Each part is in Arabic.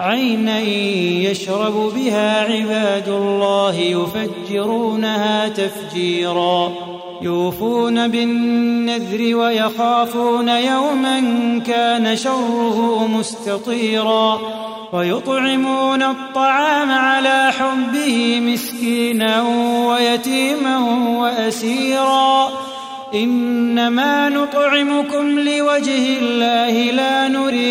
عينا يشرب بها عباد الله يفجرونها تفجيرا يوفون بالنذر ويخافون يوما كان شره مستطيرا ويطعمون الطعام على حبه مسكينا ويتيما واسيرا. إنما نطعمكم لوجه الله لا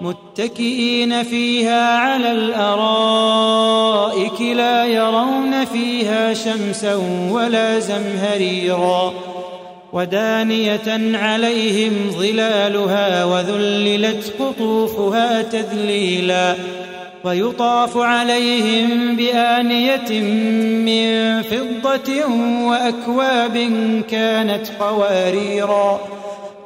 متكئين فيها على الأرائك لا يرون فيها شمسا ولا زمهريرا ودانية عليهم ظلالها وذللت قطوفها تذليلا ويطاف عليهم بآنية من فضة وأكواب كانت قواريرا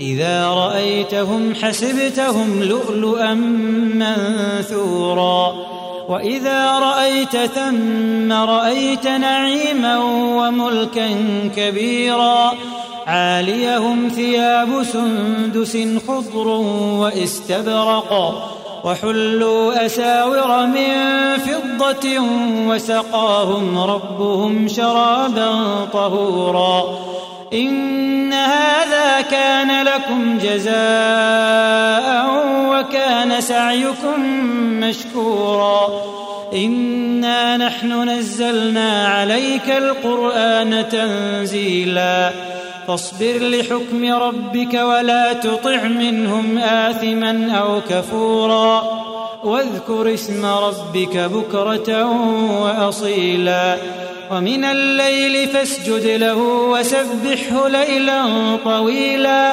إذا رأيتهم حسبتهم لؤلؤا منثورا. وإذا رأيت ثم رأيت نعيما وملكا كبيرا. عاليهم ثياب سندس خضر واستبرق. وحلوا أساور من فضة وسقاهم ربهم شرابا طهورا. إن هذا كان لكم جزاء وكان سعيكم مشكورا. إنا نحن نزلنا عليك القرآن تنزيلا. فاصبر لحكم ربك ولا تطع منهم آثما أو كفورا. واذكر اسم ربك بكرة وأصيلا. ومن الليل فاسجد له وسبحه ليلا طويلا.